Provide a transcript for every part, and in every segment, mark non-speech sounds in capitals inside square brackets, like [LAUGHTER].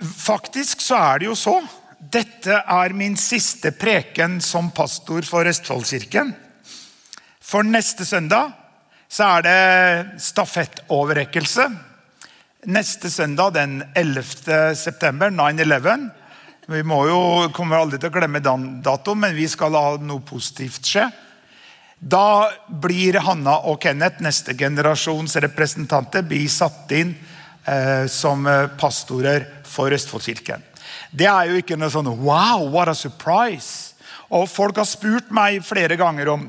Faktisk så er det jo så. Dette er min siste preken som pastor for Østfoldkirken. For neste søndag så er det stafettoverrekkelse. Neste søndag, den 11. september, 9-11. Vi må jo, kommer aldri til å glemme den datoen, men vi skal la noe positivt skje. Da blir Hanna og Kenneth, neste generasjons representanter, blir satt inn eh, som pastorer for Østfoldkirken. Det er jo ikke noe sånn Wow, what a surprise! Og Folk har spurt meg flere ganger om,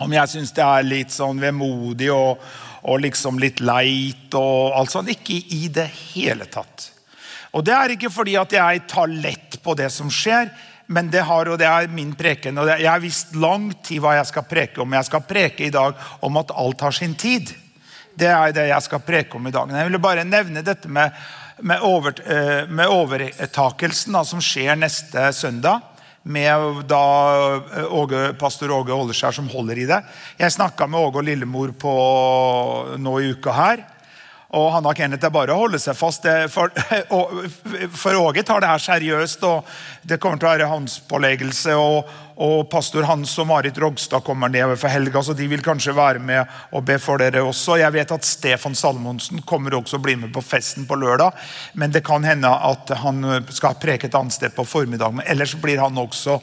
om jeg syns det er litt sånn vemodig og, og liksom litt leit. og alt sånt. Ikke i det hele tatt. Og Det er ikke fordi at jeg tar lett på det som skjer, men det, har, og det er min preken. og Jeg har visst lang tid hva jeg skal preke om. Jeg skal preke i dag om at alt har sin tid. Det er det jeg skal preke om i dag. Jeg ville bare nevne dette med med, over, eh, med overtakelsen da, som skjer neste søndag. Med da eh, Åge, pastor Åge Åleskjær som holder i det. Jeg snakka med Åge og Lillemor på, nå i uka her. Og han har Kenneth, er bare å holde seg fast. For, [LAUGHS] for Åge tar det her seriøst. og Det kommer til å være hans påleggelse. Og, og pastor Hans og Marit Rogstad kommer ned for helga, så de vil kanskje være med og be for dere også. Jeg vet at Stefan Salmonsen kommer også å bli med på festen på lørdag. Men det kan hende at han skal preke et annet sted på formiddagen. Ellers blir han også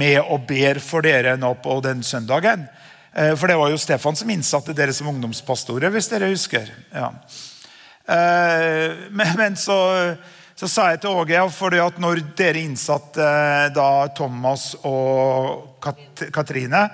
med og ber for dere nå på den søndagen. Eh, for det var jo Stefan som innsatte dere som ungdomspastorer, hvis dere husker. Ja. Eh, men, men så, så, sa jeg til Åge fordi at når dere innsatte eh, da Thomas og Kat Katrine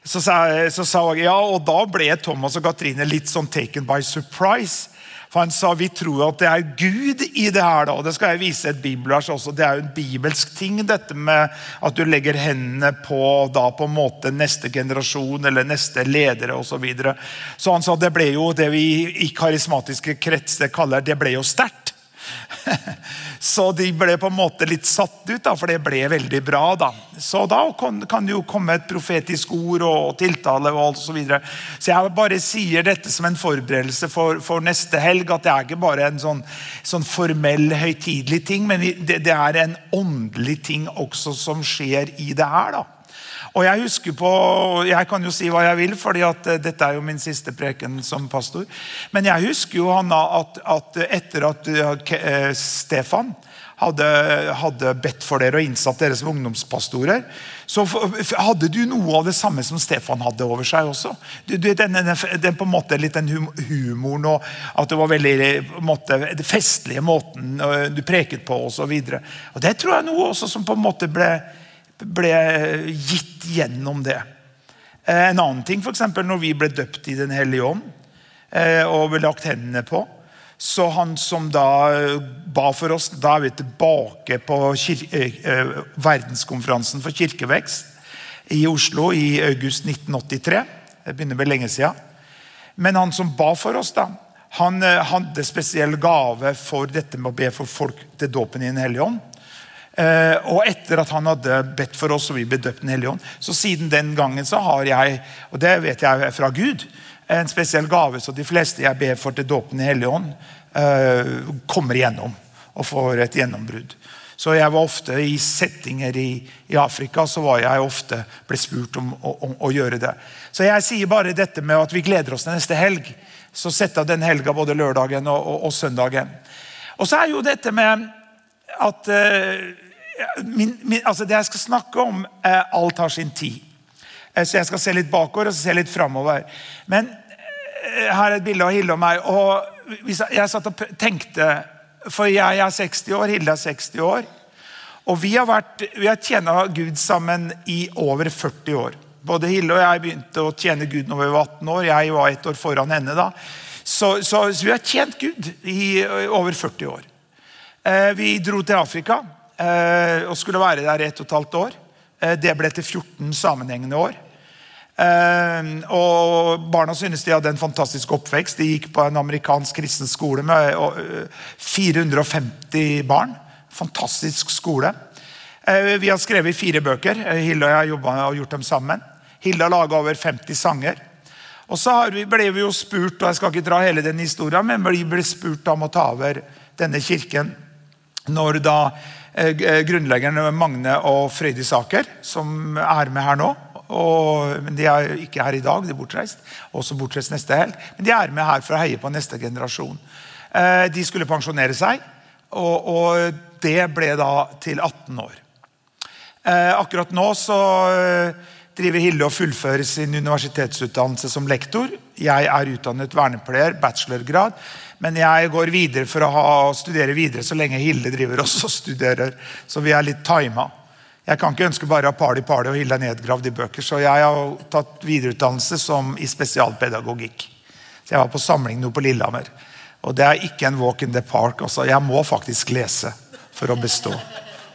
så sa, så sa Åge ja, og da ble Thomas og Katrine litt sånn taken by surprise. For Han sa vi tror at det er Gud i det her. da, og Det skal jeg vise et bibelvers også. Det er jo en bibelsk ting, dette med at du legger hendene på da på en måte neste generasjon eller neste ledere osv. Så, videre. så han sa det ble jo det vi i karismatiske kretser kaller det ble jo sterkt. [LAUGHS] Så de ble på en måte litt satt ut, da, for det ble veldig bra. da. Så da kan, det jo komme et profetisk ord og tiltale og alt så videre. Så jeg bare sier dette som en forberedelse for, for neste helg. At det er ikke bare en sånn, sånn formell, høytidelig ting, men det, det er en åndelig ting også som skjer i det her. da. Og Jeg husker på, jeg kan jo si hva jeg vil, fordi at eh, dette er jo min siste preken som pastor. Men jeg husker jo Hanna, at, at etter at uh, Stefan hadde, hadde, bedt for dere og innsatt dere som ungdomspastorer, så hadde du noe av det samme som Stefan hadde over seg også. Du, du, den, den, den, på en måte litt den humoren og at det var veldig måte, den festlige måten du preket på osv. Det tror jeg noe også som på en måte ble ble gitt gjennom det. Eh, en annen ting, f.eks. når vi ble døpt i Den hellige ånd eh, og ble lagt hendene på. Så han som da eh, ba for oss Da er vi tilbake på verdenskonferansen for kirkevekst i Oslo i august 1983. Det begynner vel lenge siden. Men han som ba for oss, da, han hadde spesiell gave for dette med å be for folk til dåpen i Den hellige ånd. Eh, og etter at han hadde bedt for oss, og vi ble døpt Den hellige ånd, så siden den gangen så har jeg, og det vet jeg fra Gud, en spesiell gave, så de fleste jeg ber for til dåpen i Hellige ånd, eh, kommer igjennom og får et gjennombrudd. Så jeg var ofte I settinger i, i, Afrika så var jeg ofte ble spurt om, om, å gjøre det. Så jeg sier bare dette med at vi gleder oss til neste helg. Så sett av den helga både lørdagen og, og, og søndagen. Og så er jo dette med at uh, min, min, altså Det jeg skal snakke om, eh, alt har sin tid. Eh, så jeg skal se litt bakover og se litt framover. Men her er et bilde av Hilde og meg. og Jeg satt og tenkte For jeg er 60 år, Hilde er 60 år. Og vi har, vært, vi har tjena Gud sammen i over 40 år. Både Hilde og jeg begynte å tjene Gud når vi var 18 år. Jeg var ett år foran henne da. Så, så, så vi har tjent Gud i over 40 år. Eh, vi dro til Afrika eh, og skulle være der ett og et halvt år. Eh, det ble til 14 sammenhengende år. Og Barna synes de hadde en fantastisk oppvekst. De gikk på en amerikansk kristen skole med 450 barn. Fantastisk skole. Vi har skrevet fire bøker. Hilde og jeg har gjort dem sammen. Hilde har laga over 50 sanger. Og så ble vi jo spurt og jeg skal ikke dra hele den historien, men vi ble spurt om å ta over denne kirken når da eh, grunnleggeren Magne og Frøydis Aker, som er med her nå og, men De er ikke her i dag, de er bortreist. Også bortreist neste helg. Men de er med her for å heie på neste generasjon. Eh, de skulle pensjonere seg, og, og, det ble da til 18 år. Eh, akkurat nå så eh, driver Hilde og fullfører sin universitetsutdannelse som lektor. Jeg er utdannet vernepleier, bachelorgrad. Men jeg går videre for å ha, studere videre så lenge Hilde driver også og studerer. Så vi er litt tima. Jeg kan ikke ønske bare å ha party-party og Hilde er nedgravd i bøker. Så jeg har tatt videreutdannelse som i spesialpedagogikk. Så jeg var på samling nå på Lillehammer. Og det er ikke en walk in the park. Også. Jeg må faktisk lese for å bestå.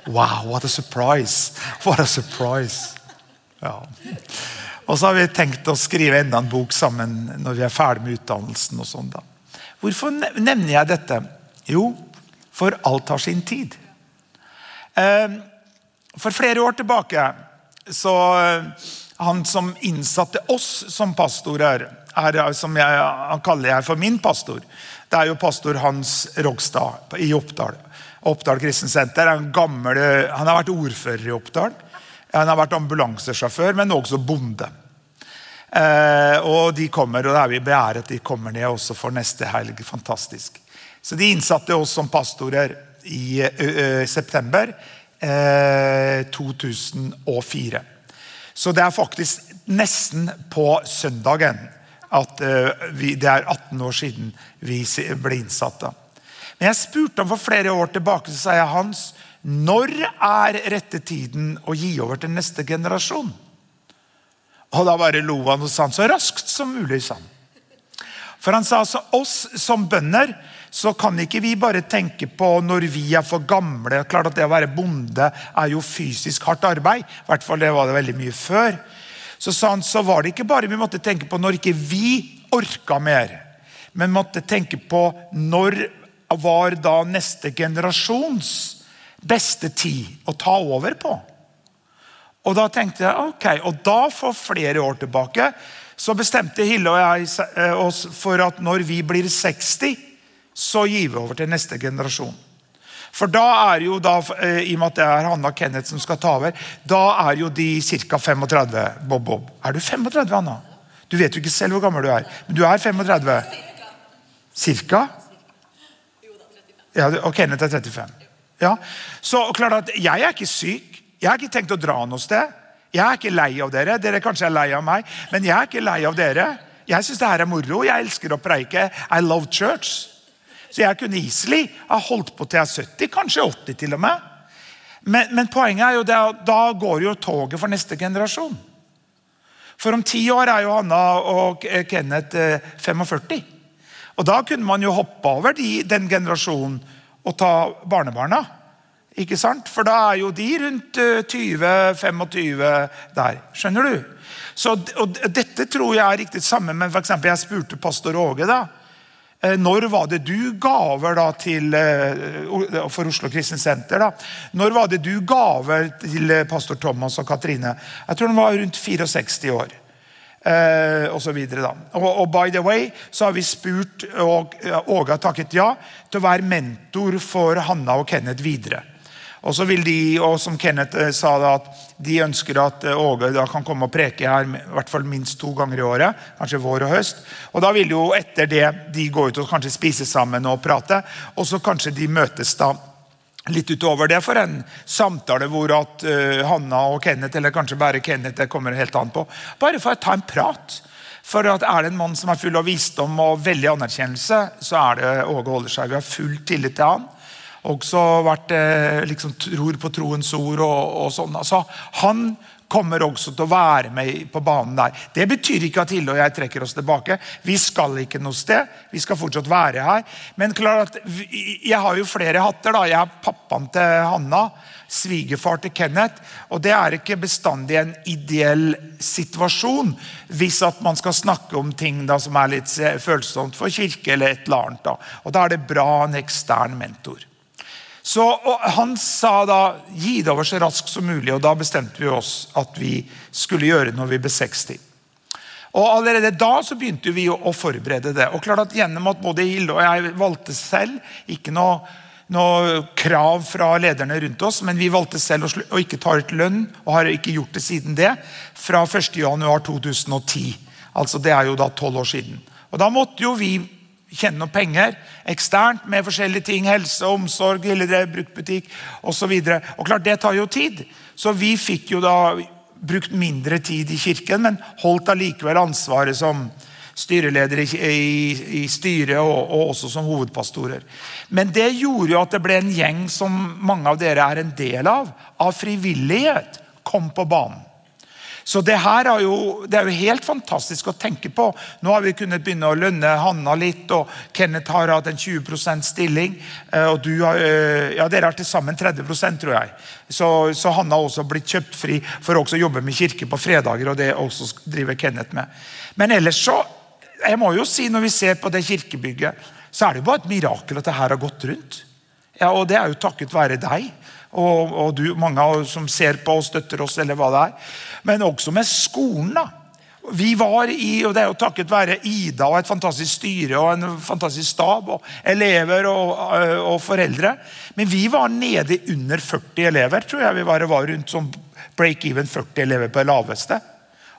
Wow, what a surprise! What a surprise! Ja. Og så har vi tenkt å skrive enda en bok sammen når vi er ferdig med utdannelsen. og sånn da. Hvorfor nevner jeg dette? Jo, for alt har sin tid. Ehm, for flere år tilbake så Han som innsatte oss som pastorer, er, som jeg, han kaller jeg for min pastor. Det er jo pastor Hans Rogstad i Oppdal. Oppdal Kristensenter. Han, gammel, han har vært ordfører i Oppdal. Han har vært ambulansesjåfør, men også bonde. Eh, og de kommer, og det er vi beæret de kommer ned også for neste helg. Fantastisk. Så de innsatte oss som pastorer i september eh, 2004. Så det er faktisk nesten på søndagen at vi, det er 18 år siden vi ble innsatt. da. Men jeg spurte ham for flere år tilbake, så sa jeg Hans, når er rette tiden å gi over til neste generasjon? Og Da bare lo han og sa han, så raskt som mulig. sa han. For han sa altså oss som bønder så kan ikke vi bare tenke på når vi er for gamle. Klart at Det å være bonde er jo fysisk hardt arbeid. I hvert fall det var det veldig mye før. Så sa han, så var det ikke bare vi måtte tenke på når ikke vi orka mer, men måtte tenke på når var da neste generasjons beste tid å ta over på. Og da tenkte jeg, ok, og da for flere år tilbake så bestemte Hille og jeg eh, oss for at når vi blir 60, så gir vi over til neste generasjon. For da er jo da, eh, I og med at det er Hanna Kenneth som skal ta over, da er jo de ca. 35. Bob Bob. Er du 35, Hanna? Du vet jo ikke selv hvor gammel du er, men du er 35? Cirka? Ja, og Kenneth er 35. Ja. Så klart at Jeg er ikke syk. Jeg har ikke tenkt å dra noe sted. Jeg er ikke lei av dere. Dere kanskje er lei av meg, men jeg er ikke lei av dere. Jeg syns det her er moro. Jeg elsker å preike. I love church. Så jeg kunne easily ha holdt på til jeg er 70, kanskje 80 til og med. Men, men poenget er jo at da går jo toget for neste generasjon. For om ti år er jo Hanna og Kenneth 45. Eh, og Da kunne man jo hoppe over de, den generasjonen og ta barnebarna. Ikke sant? For da er jo de rundt 20-25 eh, der. Skjønner du? Så, og Dette tror jeg er riktig sammen for eksempel, Jeg spurte pastor Åge. da, eh, Når var det du gaver da til, eh, for Oslo Kristent Senter? da? Når var det du gaver til pastor Thomas og Katrine? Jeg tror de var rundt 64 år. Eh, og, så videre, da. Og, og, by the way så har vi spurt, og Åge har takket ja, til å være mentor for Hanna og Kenneth videre. Og så vil de, og som Kenneth eh, sa, da, at de ønsker at eh, Åge da kan komme og preke her i hvert fall minst to ganger i året. Kanskje vår og høst. Og da vil jo etter det de gå ut og kanskje spise sammen og prate. Og så kanskje de møtes da litt utover det for en samtale hvor at uh, Hanna og Kenneth, eller kanskje bare Kenneth, det kommer helt an på, bare for å ta en prat. For at Er det en mann som er full av visdom og veldig anerkjennelse, så er det Åge har full tillit til han. Også vært uh, liksom, tror på troens ord og, og sånn. Altså, han kommer også til å være med på banen der. Det betyr ikke at Hilde og jeg trekker oss tilbake. Vi skal ikke noe sted. Vi skal fortsatt være her. Men klart at jeg har jo flere hatter. da. Jeg er pappaen til Hanna. Svigerfar til Kenneth. Og det er ikke bestandig en ideell situasjon hvis at man skal snakke om ting da som er litt følsomt for kirke eller et eller annet. Da. Og da er det bra en ekstern mentor. Så Han sa da gi det over så raskt som mulig, og da bestemte vi oss at vi skulle gjøre det når vi ble 60. Og Allerede da så begynte vi å forberede det. Og klart at Gjennom at både Hilde og jeg valgte selv, ikke noe noe krav fra lederne rundt oss, men vi valgte selv å, å ikke ta ut lønn, og har ikke gjort det siden det, fra 1.1.2010. Altså Det er jo da tolv år siden. Og Da måtte jo vi tjene noen penger eksternt med forskjellige ting. Helse, omsorg, lille bruktbutikk osv. Klart, det tar jo tid. Så vi fikk jo da brukt mindre tid i kirken, men holdt allikevel ansvaret som styreleder i, i, i styret og, og, også som hovedpastorer. Men det gjorde jo at det ble en gjeng som mange av dere er en del av, av frivillighet, kom på banen. Så det her er jo, er jo helt fantastisk å tenke på. Nå har vi kunnet begynne å lønne Hanna litt, og Kenneth har hatt en 20% stilling. Eh, og du har, eh, ja, Dere har til sammen 30% tror jeg. Så, så Hanna har også blitt kjøpt fri for å jobbe med kirke på fredager. og det også driver Kenneth med. Men ellers så jeg må jo si Når vi ser på det kirkebygget, så er det jo bare et mirakel at det her har gått rundt. Ja, og Det er jo takket være deg og, og du, mange som ser på og støtter oss. eller hva det er. Men også med skolen. da. Vi var i, og Det er jo takket være Ida og et fantastisk styre og en fantastisk stab. og Elever og, og foreldre. Men vi var nede under 40 elever. tror jeg vi var, var rundt som break-even 40 elever på det laveste.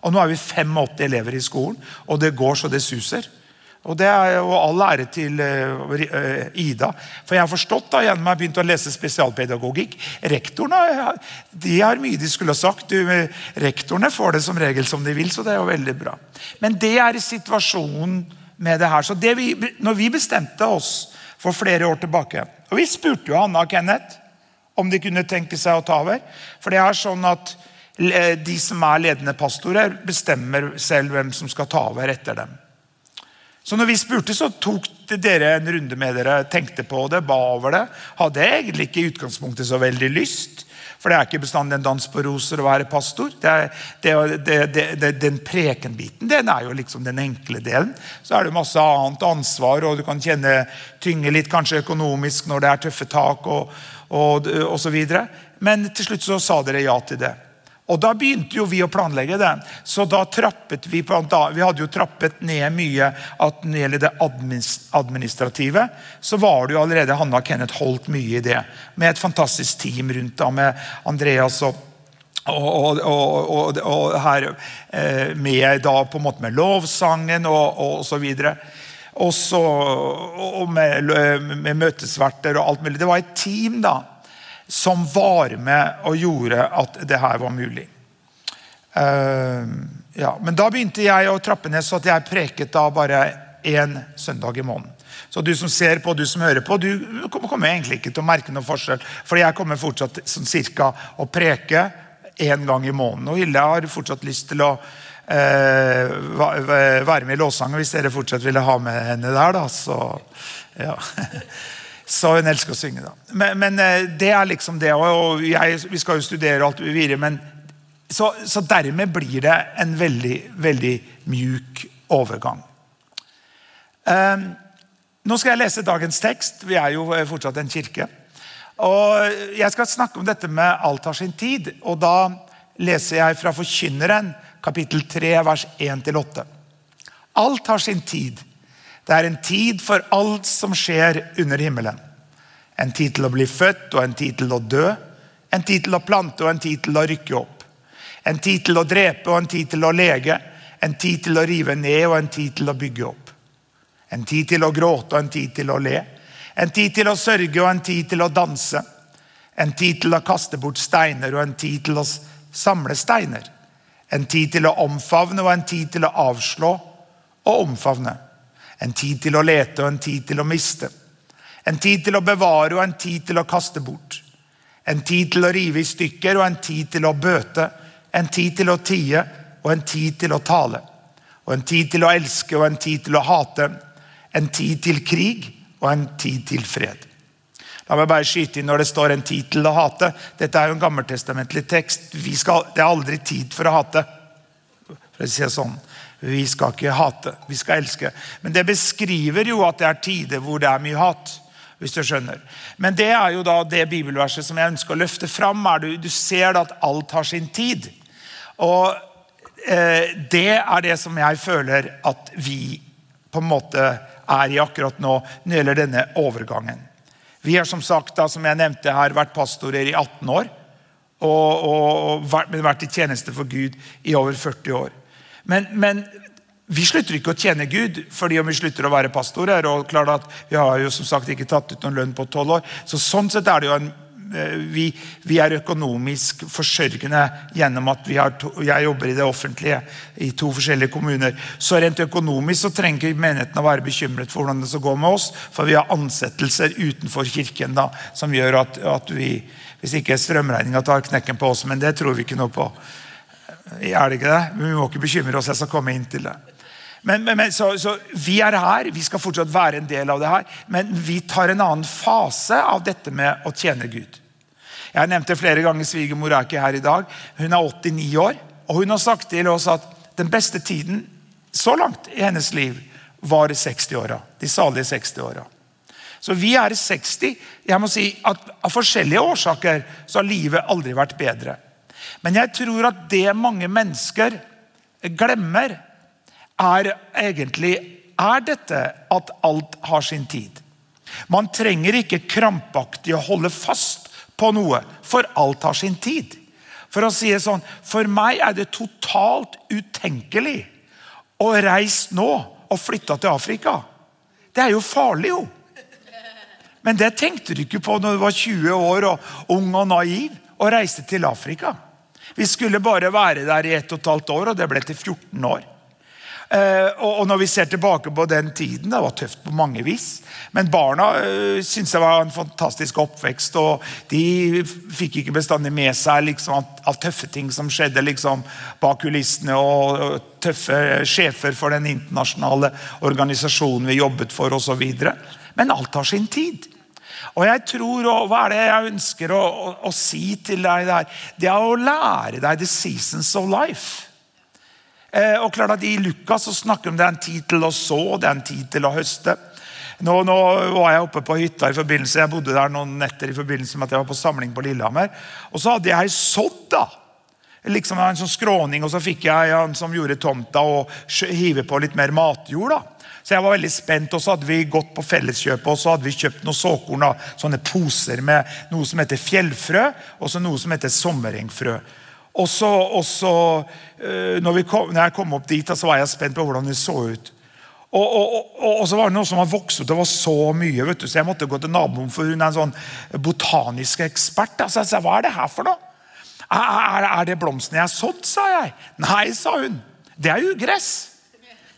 Og Nå er vi 85 elever i skolen, og det går så det suser. Og Det er jo all ære til uh, Ida. For jeg har forstått da, gjennom jeg har begynt å lese spesialpedagogikk Rektorene de har mye de skulle ha sagt. Du, rektorene får det som regel som de vil, så det er jo veldig bra. Men det er situasjonen med det her. Så det vi, når vi bestemte oss for flere år tilbake Og vi spurte jo Hanna og Kenneth om de kunne tenke seg å ta over. For det er sånn at de som er ledende pastorer, bestemmer selv hvem som skal ta over etter dem. Så når vi spurte, så tok dere en runde med dere, tenkte på det, ba over det. Hadde egentlig ikke i utgangspunktet så veldig lyst. For det er ikke bestandig en dans på roser å være pastor. Det er, det, det, den prekenbiten den er jo liksom den enkle delen. Så er det masse annet ansvar, og du kan kjenne tynge litt kanskje økonomisk når det er tøffe tak. og, og, og så videre. Men til slutt så sa dere ja til det. Og Da begynte jo vi å planlegge det. Så da trappet Vi på, da, vi hadde jo trappet ned mye at når det gjelder det administrative, så var det jo allerede Hanna og Kenneth holdt mye i det. Med et fantastisk team rundt da, med Andreas og og, og, og, og, her eh, med da på en måte med lovsangen og, og, så videre. Også, og med, med møtesverter og alt mulig. Det var et team da, som var med og gjorde at det her var mulig. Uh, ja. Men da begynte jeg å trappe ned, så at jeg preket da bare én søndag i måneden. Så du som ser på, du som hører på, du kommer egentlig ikke til å merke noe forskjell. For jeg kommer fortsatt sånn cirka å preke én gang i måneden. Og Hilde har fortsatt lyst til å eh, være med i lovsangen hvis dere fortsatt ville ha med henne der. da, så ja. [LAUGHS] Så hun elsker å synge. da. Men, men, eh, det er liksom det. Og jeg, vi skal jo studere alt videre, men så, så, dermed blir det en veldig, veldig mjuk overgang. Um, nå skal jeg lese dagens tekst. Vi er jo fortsatt en kirke. Og Jeg skal snakke om dette med alt har sin tid. og Da leser jeg fra Forkynneren, kapittel 3, vers 1-8. Alt har sin tid. Det er en tid for alt som skjer under himmelen. En tid til å bli født og en tid til å dø. En tid til å plante og en tid til å rykke opp. En tid til å drepe og en tid til å lege. En tid til å rive ned og en tid til å bygge opp. En tid til å gråte og en tid til å le. En tid til å sørge og en tid til å danse. En tid til å kaste bort steiner og en tid til å samle steiner. En tid til å omfavne og en tid til å avslå og omfavne. En tid til å lete og en tid til å miste. En tid til å bevare og en tid til å kaste bort. En tid til å rive i stykker og en tid til å bøte. En tid til å tie og en tid til å tale. Og en tid til å elske og en tid til å hate. En tid til krig og en tid til fred. La meg bare skyte inn når det står 'en tid til å hate'. Dette er jo en gammeltestamentlig tekst. Skal, det er aldri tid for å hate. For å si det sånn. Vi skal ikke hate, vi skal elske. Men det beskriver jo at det er tider hvor det er mye hat. hvis du skjønner. Men det er jo da det bibelverset som jeg ønsker å løfte fram. Du, du ser at alt har sin tid. Og eh, det er det som jeg føler at vi på en måte er i akkurat nå når det gjelder denne overgangen. Vi har som sagt, da, som jeg nevnte her, vært pastorer i 18 år. Og, og, og vært, vært, i tjeneste for Gud i over 40 år. Men, men, vi slutter ikke å tjene Gud fordi om vi slutter å være pastorer. og klart at Vi har jo som sagt ikke tatt ut noen lønn på 12 år. Så Sånn sett er det jo en Eh, vi, vi, er økonomisk forsørgende gjennom at to, jeg jobber i det offentlige i to forskjellige kommuner. Så rent økonomisk så trenger ikke menigheten å være bekymret for hvordan det skal gå med oss. For vi har ansettelser utenfor kirken da, som gjør at, at vi Hvis ikke strømregninga tar knekken på oss, men det tror vi ikke noe på. Er det ikke det? Vi må ikke bekymre oss. Jeg skal komme inn til det. Men, men, men så, så, Vi er her, vi skal fortsatt være en del av det her, men vi tar en annen fase av dette med å tjene Gud. Jeg nevnte flere ganger svigermor er ikke her i dag. Hun er 89 år, og hun har sagt til oss at den beste tiden så langt i hennes liv var 60-åra. De salige 60-åra. Så vi er 60. Jeg må si at Av forskjellige årsaker så har livet aldri vært bedre. Men jeg tror at det mange mennesker glemmer, er egentlig er dette at alt har sin tid. Man trenger ikke krampaktig å holde fast på noe, for alt har sin tid. For å si det sånn, for meg er det totalt utenkelig å reise nå og flytte til Afrika. Det er jo farlig, jo. Men det tenkte du ikke på når du var 20 år og ung og naiv og reiste til Afrika. Vi skulle bare være der i ett og et halvt år, og det ble til 14 år. Uh, og, Når vi ser tilbake på den tiden, det var tøft på mange vis. Men barna uh, syntes det var en fantastisk oppvekst. og De fikk ikke bestandig med seg liksom, alt, tøffe ting som skjedde liksom, bak kulissene. Og tøffe sjefer for den internasjonale organisasjonen vi jobbet for osv. Men alt har sin tid. Og jeg tror, og Hva er det jeg ønsker å, å, å si til deg der? Det er å lære deg the seasons of life. Eh, og klart at I Lukas så snakker om det er en tid til å så, det er en tid til å høste. Nå, nå, var jeg oppe på hytta i forbindelse, jeg bodde der noen netter i forbindelse med at jeg var på samling på Lillehammer. Og så hadde jeg sådd. da. Liksom en sånn skråning, og så fikk jeg han som gjorde tomta, og hive på litt mer matjord. da. Så jeg var veldig spent, og så hadde vi gått på Felleskjøpet og så hadde vi kjøpt noen såkorn, av sånne poser med noe som heter fjellfrø, og så noe som heter sommerengfrø. Og så, og så eh, når, kom, når, jeg kom opp dit, så var jeg spent på hvordan det så ut. Og, og, og, så var det noe som var vokst ut. Det var så mye. vet du, Så jeg måtte gå til naboen, for hun er en sånn botanisk ekspert. Så jeg sa, hva er det her for noe? Er, er det blomstene jeg har sådd, sa jeg. Nei, sa hun. Det er ugress.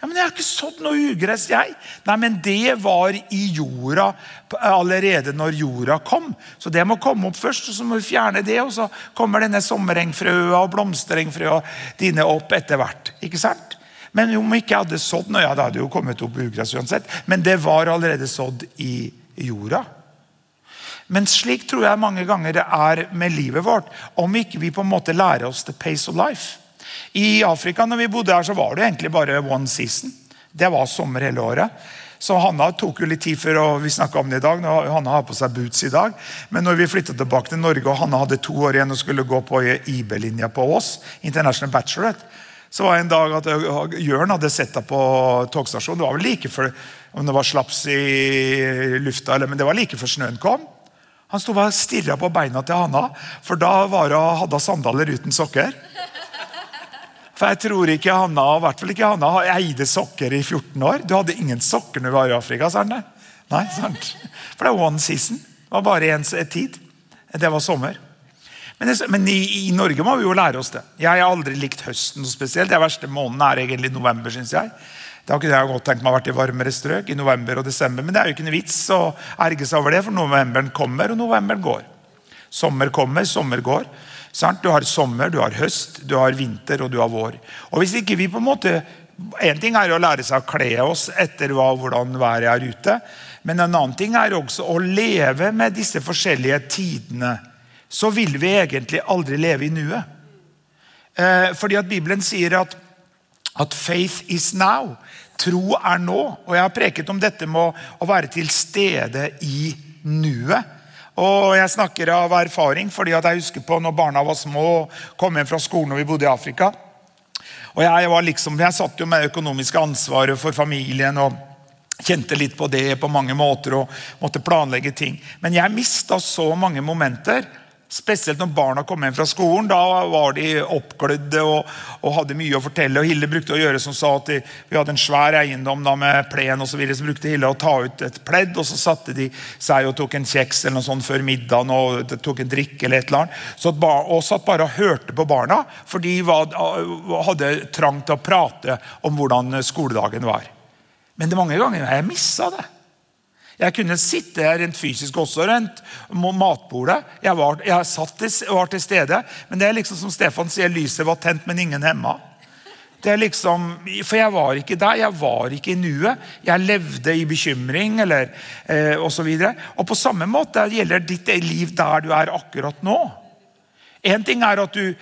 Ja, men 'Jeg har ikke sådd noe ugress, jeg.' Nei, men det var i jorda allerede når jorda kom. Så det må komme opp først, og så må vi fjerne det. Og så kommer denne sommerengfrøa og blomsterengfrøa dine opp etter hvert. Ikke sant? Men om ikke jeg hadde sådd noe, ja, det hadde jo kommet opp ugress uansett. Men det var allerede sådd i jorda. Men slik tror jeg mange ganger det er med livet vårt. Om ikke vi på en måte lærer oss the pace of life. I Afrika når vi bodde her, så var det egentlig bare one season. Det var sommer hele året. Så Hanna tok jo litt tid før og vi om det i dag. Hanna har på seg boots i dag. Men når vi flyttet tilbake til Norge og Hanna hadde to år igjen og skulle gå på IB-linja på Ås, International Bachelorette, så var det en dag at Jørn hadde sett henne på togstasjonen. Det var vel like før om det var slaps i lufta, men det var like før snøen kom. Han sto og stirra på beina til Hanna, for da var hadde hun sandaler uten sokker. For jeg tror ikke Hanna i hvert fall ikke Hanna, eide sokker i 14 år. Du hadde ingen sokker når du var i Afrika, sa han. Nei, sant? For det var one season. Det var bare én tid. Det var sommer. Men, men i, i, Norge må vi jo lære oss det. Jeg har aldri likt høsten noe spesielt. Den verste måneden er egentlig november, syns jeg. Det har ikke jeg godt tenkt meg å vært i varmere strøk i november og desember. Men det er jo ikke noe vits å erge seg over det, for novemberen kommer, og novemberen går. Sommer kommer, sommer går. Du har sommer, du har høst, du har vinter og du har vår. Og hvis ikke vi på en måte En ting er å lære seg å kle oss etter hva, hvordan været er ute. Men en annen ting er også å leve med disse forskjellige tidene. Så vil vi egentlig aldri leve i nuet. Eh, fordi at Bibelen sier at, at 'faith is now'. Tro er nå. Og Jeg har preket om dette med å, å være til stede i nuet. Og jeg snakker av erfaring, fordi jeg husker på når barna var små og kom hjem fra skolen og vi bodde i Afrika. Og Jeg var liksom, jeg satt jo med økonomiske ansvaret for familien. og kjente litt på det på mange måter og måtte planlegge ting. Men jeg mista så mange momenter Spesielt når barna kom hjem fra skolen. Da var de oppglødde og, og, hadde mye å fortelle. og Hilde brukte å gjøre som sa at de, Vi hadde en svær eiendom da med plen, og så, videre, så brukte Hilde å ta ut et pledd, og så satte de seg og tok en kjeks eller noe sånt før middagen og tok en drikk eller et eller annet. Så bar, og satt bare og hørte på barna, for de var, hadde trang til å prate om hvordan skoledagen var. Men det mange ganger jeg missa det. Jeg kunne sitte rent fysisk også rundt matbordet. Jeg var, jeg satt, var til stede. Men det er liksom som Stefan sier, lyset var tent, men ingen hemma. Det er liksom, For jeg var ikke der. Jeg var ikke i nuet. Jeg levde i bekymring eller eh, osv. Og, og på samme måte gjelder ditt liv der du er akkurat nå. En ting er at du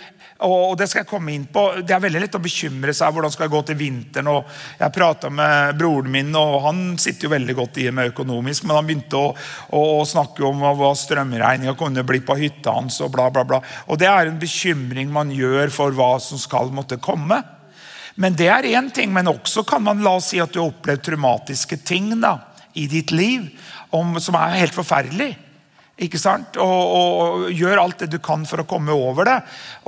og Det skal jeg komme inn på. Det er veldig lett å bekymre seg hvordan skal jeg gå til vinteren. og Jeg prata med broren min, og han sitter jo veldig godt i med økonomisk. Men han begynte å, å, snakke om hva strømregninga kunne bli på hytta hans. og bla bla bla. Og Det er en bekymring man gjør for hva som skal måtte komme. Men det er én ting. Men også kan man la oss si at du har opplevd traumatiske ting da, i ditt liv om, som er helt forferdelig ikke sant? Og, og, gjør alt det du kan for å komme over det.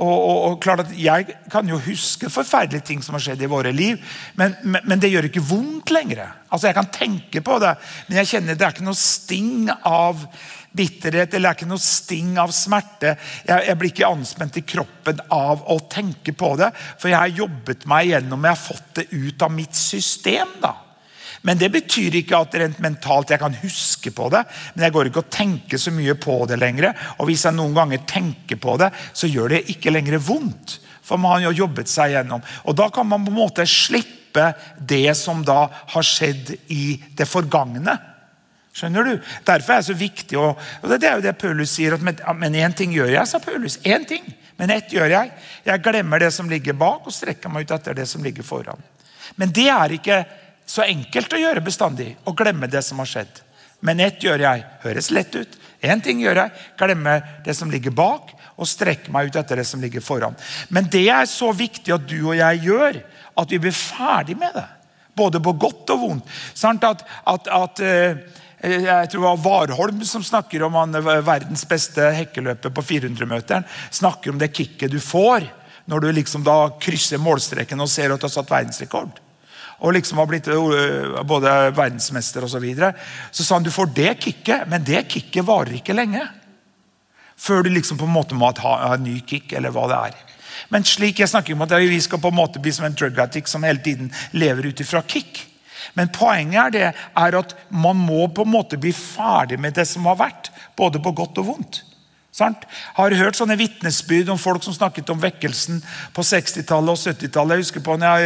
Og, og, klart at Jeg kan jo huske forferdelige ting som har skjedd i våre liv, men, men, men, det gjør ikke vondt lenger. Altså Jeg kan tenke på det, men jeg kjenner det er ikke noe sting av bitterhet eller det er ikke noe sting av smerte. Jeg, jeg blir ikke anspent i kroppen av å tenke på det, for jeg har jobbet meg gjennom, jeg har fått det ut av mitt system. da. Men det betyr ikke at rent mentalt jeg kan huske på det. Men jeg går ikke og tenker så mye på det lenger. Og hvis jeg noen ganger tenker på det, så gjør det ikke lenger vondt. For man har jo jobbet seg gjennom. Og da kan man på en måte slippe det som da har skjedd i det forgangne. Skjønner du? Derfor er det så viktig å, og Det er jo det Paulus sier. At, men én ting gjør jeg, sa Paulus. Én ting. Men ett gjør jeg. Jeg glemmer det som ligger bak, og strekker meg ut etter det som ligger foran. Men det er ikke så enkelt å gjøre bestandig å glemme det som har skjedd. Men ett gjør jeg. Høres lett ut. Én ting gjør jeg. Glemme det som ligger bak, og strekke meg ut etter det som ligger foran. Men det er så viktig at du og jeg gjør, at vi blir ferdig med det. Både på godt og vondt. Sånn at, at, at eh, jeg tror det var Warholm som snakker om han, verdens beste hekkeløper på 400-meteren. Snakker om det kicket du får når du liksom da krysser målstreken og ser at du har satt verdensrekord og liksom har blitt eh, både verdensmester osv. Så, videre. så sa han du får det kicket, men det kicket varer ikke lenge. Før du liksom på en måte må ha en ny kick, eller hva det er. Men slik jeg snakker om at vi skal på en måte bli som en drug addict som hele tiden lever ut ifra kick. Men poenget er det er at man må på en måte bli ferdig med det som har vært. Både på godt og vondt. Sant? Har hørt sånne vitnesbyrd om folk som snakket om vekkelsen på 60-tallet og 70-tallet. Jeg husker på når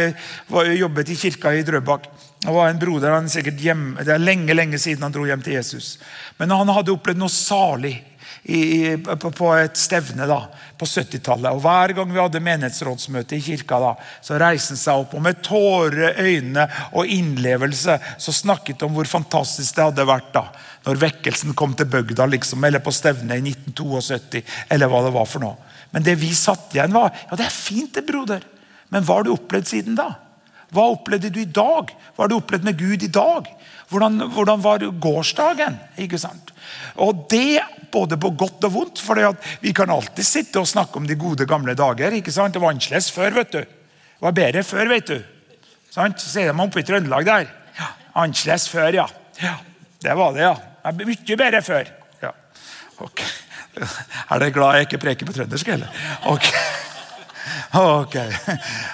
jeg jobbet i kirka i Drøbak. Det var en broder, han sikkert hjem, Det er lenge lenge siden han dro hjem til Jesus. Men han hadde opplevd noe salig i, på, på, et stevne da, på 70-tallet. Og Hver gang vi hadde menighetsrådsmøte i kirka, da, så reiste han seg opp og med tårer øynene og innlevelse så snakket om hvor fantastisk det hadde vært da, når vekkelsen kom til bygda liksom, eller på stevnet i 1972. eller hva det var for noe. Men det vi satt igjen, var ja, det er fint, det, broder. Men hva har du opplevd siden da? Hva opplevde du i dag? Hva har du opplevd med Gud i dag? Hvordan, hvordan var gårsdagen? Ikke sant? Og det både på godt og vondt. For vi kan alltid sitte og snakke om de gode, gamle dager. ikke sant? Det var annerledes før. vet du. Det var bedre før, vet du. Sant? Så er de oppe i Trøndelag der. Ja, Annerledes før, ja. ja. Det var det, ja. Det mye bedre før. Ja. Ok. Er dere glad jeg ikke preker på trøndersk, eller? Ok. Ok.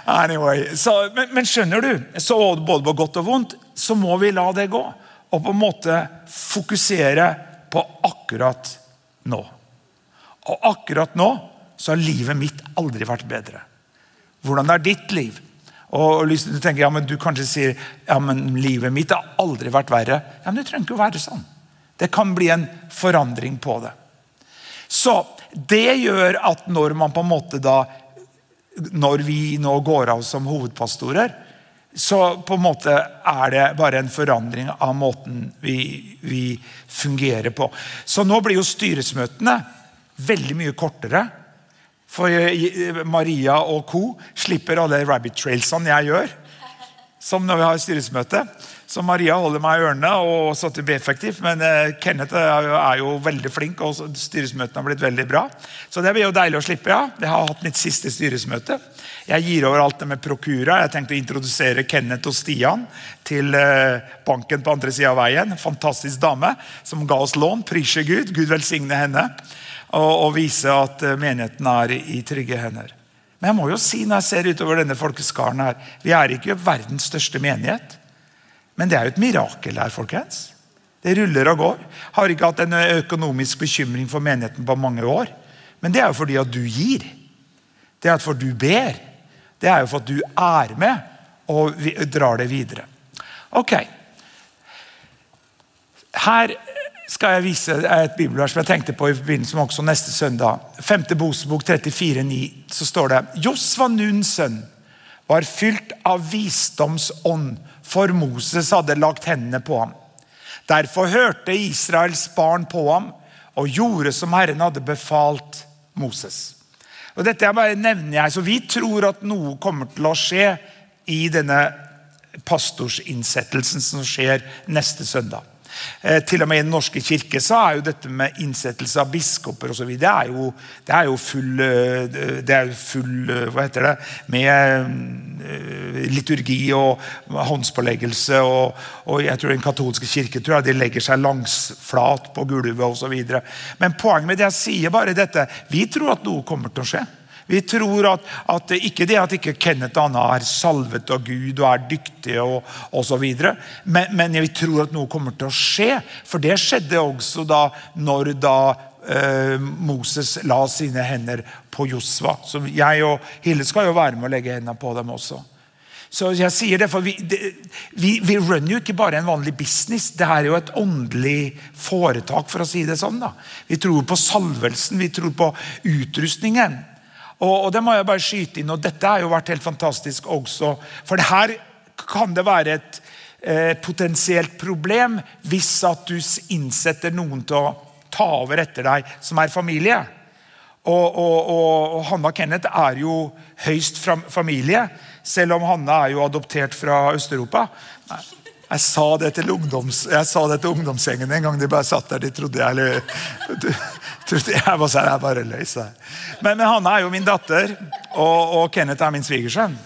Anyway. Så, men, men, skjønner du, så både på godt og vondt så må vi la det gå. Og på en måte fokusere på akkurat nå. Og akkurat nå så har livet mitt aldri vært bedre. Hvordan er ditt liv? Og Du tenker ja, men du kanskje sier ja, men livet mitt har aldri vært verre. Ja, men Det trenger ikke å være sånn. Det kan bli en forandring på det. Så det gjør at når man på en måte da Når vi nå går av som hovedpastorer, så på en måte er det bare en forandring av måten vi, vi fungerer på. Så nå blir jo styresmøtene veldig mye kortere. For Maria og co. slipper alle rabbit trailsene jeg gjør. som når vi har styresmøte. Så Maria holder meg i ørene og så til effektivt. Men eh, Kenneth jo, er jo, veldig flink, og styresmøtene har blitt veldig bra. Så det blir jo deilig å slippe. ja. Jeg har hatt mitt siste styresmøte. Jeg gir over alt det med Procura. Jeg tenkte å introdusere Kenneth og Stian til eh, banken på andre sida av veien. Fantastisk dame som ga oss lån. Prise Gud. Gud velsigne henne. Og, og vise at eh, menigheten er i trygge hender. Men jeg må jo si når jeg ser utover denne folkeskaren her, vi er ikke verdens største menighet. Men det er jo et mirakel her, folkens. Det ruller og går. Har ikke hatt en økonomisk bekymring for menigheten på mange år. Men det er jo fordi at du gir. Det er for du ber. Det er jo for at du er med og drar det videre. Ok. Her skal jeg vise et bibelvers som jeg tenkte på i forbindelse med også neste søndag. 5. Bosebok 34,9 så står det Josva Nuns sønn var fylt av visdomsånd for Moses hadde lagt hendene på ham. Derfor hørte Israels barn på ham og gjorde som Herren hadde befalt Moses. Og Dette jeg bare nevner jeg, så Vi tror at noe kommer til å skje i denne pastorsinnsettelsen som skjer neste søndag. Eh, til og med i Den norske kirke så er jo dette med innsettelse av biskoper videre, det, er det er jo full eh, det er full eh, Hva heter det? Med liturgi og håndspåleggelse. Og, og jeg tror Den katolske kirke tror jeg, de legger seg langsflat på gulvet osv. Men poenget med det jeg sier bare dette, vi tror at noe kommer til å skje. Vi tror at, at ikke det at ikke Kenneth og Anna er salvet av Gud og er dyktige, og osv. Men, men vi tror at noe kommer til å skje. For det skjedde også da når da eh, Moses la sine hender på Josva. Så jeg og Hille skal jo være med å legge hendene på dem også. Så jeg sier det, for vi, det, vi, vi runner jo ikke bare en vanlig business. Det er jo et åndelig foretak, for å si det sånn. da. Vi tror på salvelsen, vi tror på utrustningen. Og, og, det må jeg bare skyte inn, og Dette har jo vært helt fantastisk også. For her kan det være et eh, potensielt problem hvis at du innsetter noen til å ta over etter deg som er familie. Og, og, og Hanna Kenneth er jo høyst familie, selv om Hanna er jo adoptert fra Øst-Europa. Jeg sa det til, ungdoms, jeg sa det til ungdomsgjengen en gang de bare satt der. De trodde jeg eller, jeg bare sa jeg bare løs seg. Men, men Hanna er jo min datter, og, og Kenneth er min svigersønn.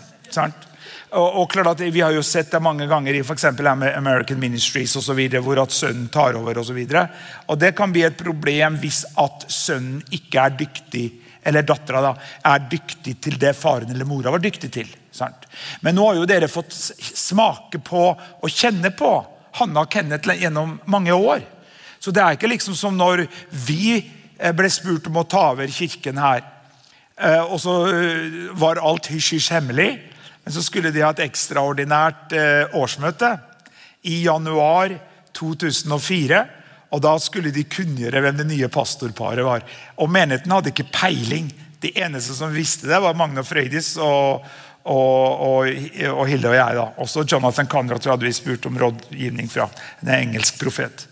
Og, og, klart at Vi har jo sett det mange ganger i for American Ministries og så videre, hvor at sønnen tar over. Og, så videre. og Det kan bli et problem hvis at sønnen ikke er dyktig, eller dattera er dyktig til det faren eller mora var dyktig til. Sant? Men nå har jo dere fått smake på og kjenne på Hanna og Kenneth gjennom mange år. Så det er ikke liksom som når vi ble spurt om å ta over kirken her. Eh, og så eh, var alt hysj-hysj hemmelig. Men så skulle de ha et ekstraordinært årsmøte i januar 2004. Og Da skulle de kunngjøre hvem det nye pastorparet var. Og Menigheten hadde ikke peiling. De eneste som visste det, var Magne Frøydis og, og, og, og, Hilde og jeg. da. Også Jonathan Conrad hadde vi spurt om rådgivning fra. En engelsk profet.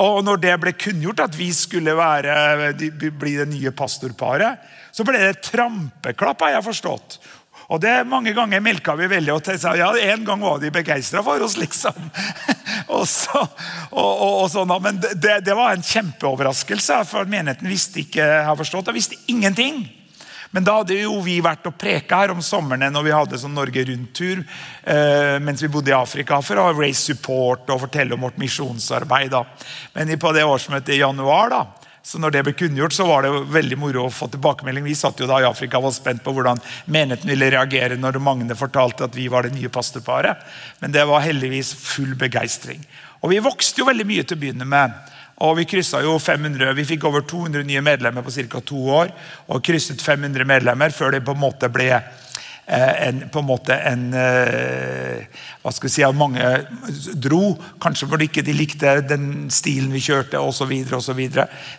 Og når det ble kunngjort at vi skulle være, bli det nye pastorparet, så ble det trampeklapp, har jeg forstått. Og det Mange ganger melka vi veldig og sa ja, en gang var de begeistra for oss. liksom. [LAUGHS] og så, og, og, og sånn, Men det, det, var en kjempeoverraskelse, for menigheten visste ikke, har forstått, og visste ingenting. Men da hadde jo vi vært og preka her om somrene når vi hadde sånn Norge Rundt-tur eh, mens vi bodde i Afrika for å raise support og fortelle om vårt misjonsarbeid. da. Men på det årsmøtet i januar da, så når det ble kunngjort, så var det veldig moro å få tilbakemelding. Vi satt jo da i Afrika og var spent på hvordan menigheten ville reagere når Magne fortalte at vi var det nye pastorparet. Men det var heldigvis full begeistring. Og vi vokste jo veldig mye til å begynne med. Og Vi krysset jo 500, vi fikk over 200 nye medlemmer på ca. to år. Og krysset 500 medlemmer før det på en måte ble eh, en, på en måte en eh, hva skal vi si, Mange dro, kanskje fordi ikke de likte den stilen vi kjørte osv.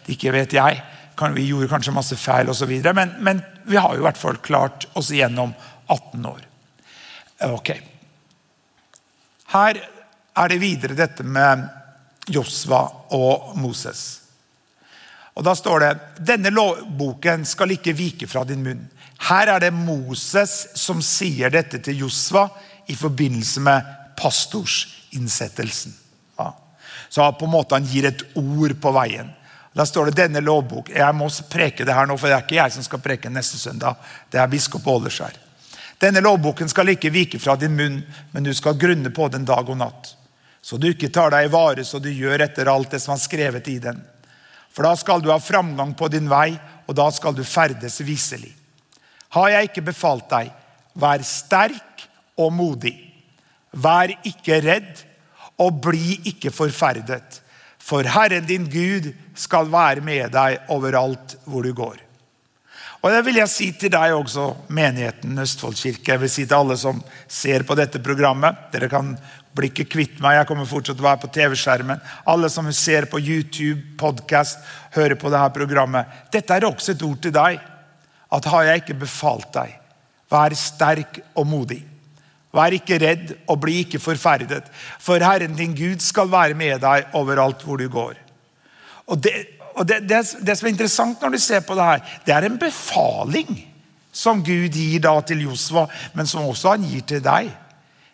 Ikke vet jeg. Vi gjorde kanskje masse feil osv. Men, men vi har jo i hvert fall klart oss igjennom 18 år. Ok. Her er det videre dette med Josva og Moses. Og Da står det denne lovboken skal ikke vike fra din munn. Her er det Moses som sier dette til Josva i forbindelse med pastorsinnsettelsen. Ja. Så på en måte han gir et ord på veien. Da står det denne lovbok. Jeg må preke det her nå, for det er ikke jeg som skal preke neste søndag. Det er biskop Åleskjær. Denne lovboken skal ikke vike fra din munn, men du skal grunne på den dag og natt. Så du ikke tar deg i vare så du gjør etter alt det som er skrevet i den. For da skal du ha framgang på din vei, og da skal du ferdes viselig. Har jeg ikke befalt deg, vær sterk og modig. Vær ikke redd, og bli ikke forferdet. For Herren din Gud skal være med deg overalt hvor du går. Og Det vil jeg si til deg også, menigheten Østfoldkirke. Jeg vil si til alle som ser på dette programmet. Dere kan bli ikke kvitt meg, jeg kommer fortsatt å være på TV-skjermen. Alle som ser på YouTube, podkast, hører på dette programmet. Dette er også et ord til deg. At har jeg ikke befalt deg, vær sterk og modig. Vær ikke redd og bli ikke forferdet, for Herren din Gud skal være med deg overalt hvor du går. Og det, og det, det, det, som er interessant når du ser på det her, det er en befaling som Gud gir da til Josva, men som også han gir til deg.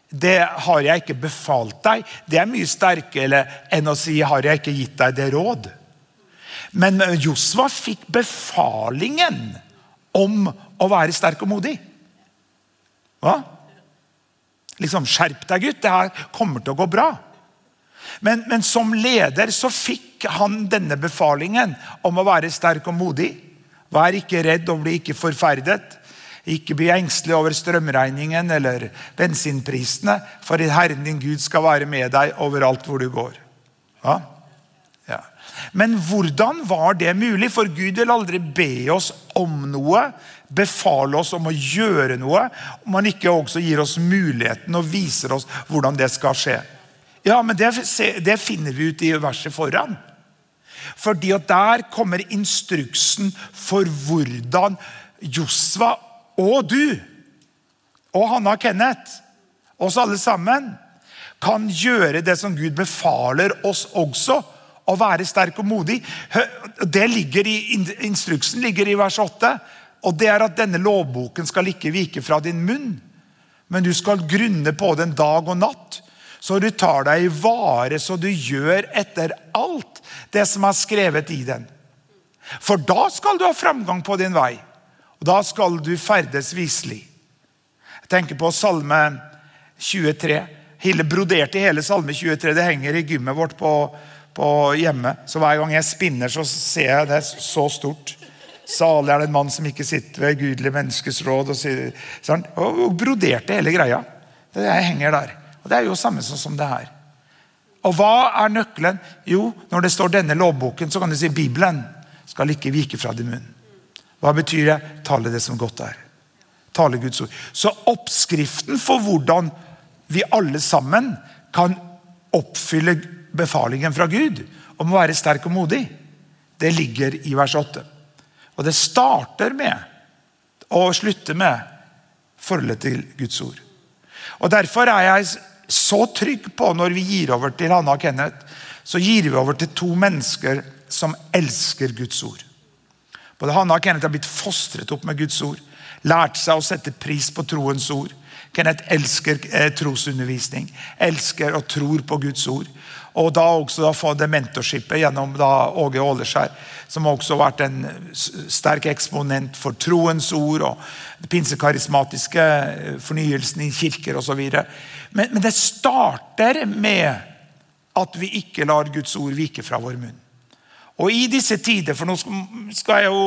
Det har jeg ikke befalt deg. Det er mye sterkere enn å si har jeg ikke gitt deg det råd. Men Josva fikk befalingen om å være sterk og modig. Hva? Liksom, Skjerp deg, gutt. Det her kommer til å gå bra. Men, men, som leder så fikk han denne befalingen om å være sterk og modig. Vær ikke redd og bli ikke forferdet. Ikke bli engstelig over strømregningen eller bensinprisene, for Herren din Gud skal være med deg overalt hvor du går. Ja? Ja. Men hvordan var det mulig? For Gud vil aldri be oss om noe, befale oss om å gjøre noe, om han ikke også gir oss muligheten og viser oss hvordan det skal skje. Ja, men det, det finner vi ut i verset foran. Fordi at Der kommer instruksen for hvordan Josva og du og Hanna og Kenneth, oss alle sammen, kan gjøre det som Gud befaler oss også. Å være sterk og modig. Det ligger i, Instruksen ligger i vers 8. Og det er at denne lovboken skal ikke vike fra din munn, men du skal grunne på den dag og natt så du tar deg i vare, så du gjør etter alt det som er skrevet i den. For da skal du ha framgang på din vei, og da skal du ferdes viselig. Jeg tenker på Salme 23. Hille broderte hele Salme 23. Det henger i gymmet vårt på, på hjemme. Så hver gang jeg spinner, så ser jeg det så stort. Salig er det en mann som ikke sitter ved gudelig menneskes råd. Og, sånn. og broderte hele greia. Det henger der. Og Det er jo samme som det her. Og hva er nøkkelen? Jo, når det står denne lovboken, så kan du si Bibelen skal ikke vike fra din munn. Hva betyr det? Tale det som godt er. Tale Guds ord. Så oppskriften for hvordan vi alle sammen kan oppfylle befalingen fra Gud om å være sterk og modig, det ligger i vers 8. Og det starter med og slutter med forholdet til Guds ord. Og Derfor er jeg så trygg på når vi gir over til Hanna og Kenneth, så gir vi over til to mennesker som elsker Guds ord. Både Hanna og Kenneth har blitt fostret opp med Guds ord. Lært seg å sette pris på troens ord. Kenneth elsker eh, trosundervisning, elsker og tror på Guds ord. Og da også da få det mentorskipet gjennom da Åge Åleskjær, som også har vært en sterk eksponent for troens ord og pinsekarismatiske eh, fornyelsen i kirker osv. Men, men det starter med at vi ikke lar Guds ord vike fra vår munn. Og i disse tider, for nå skal jeg jo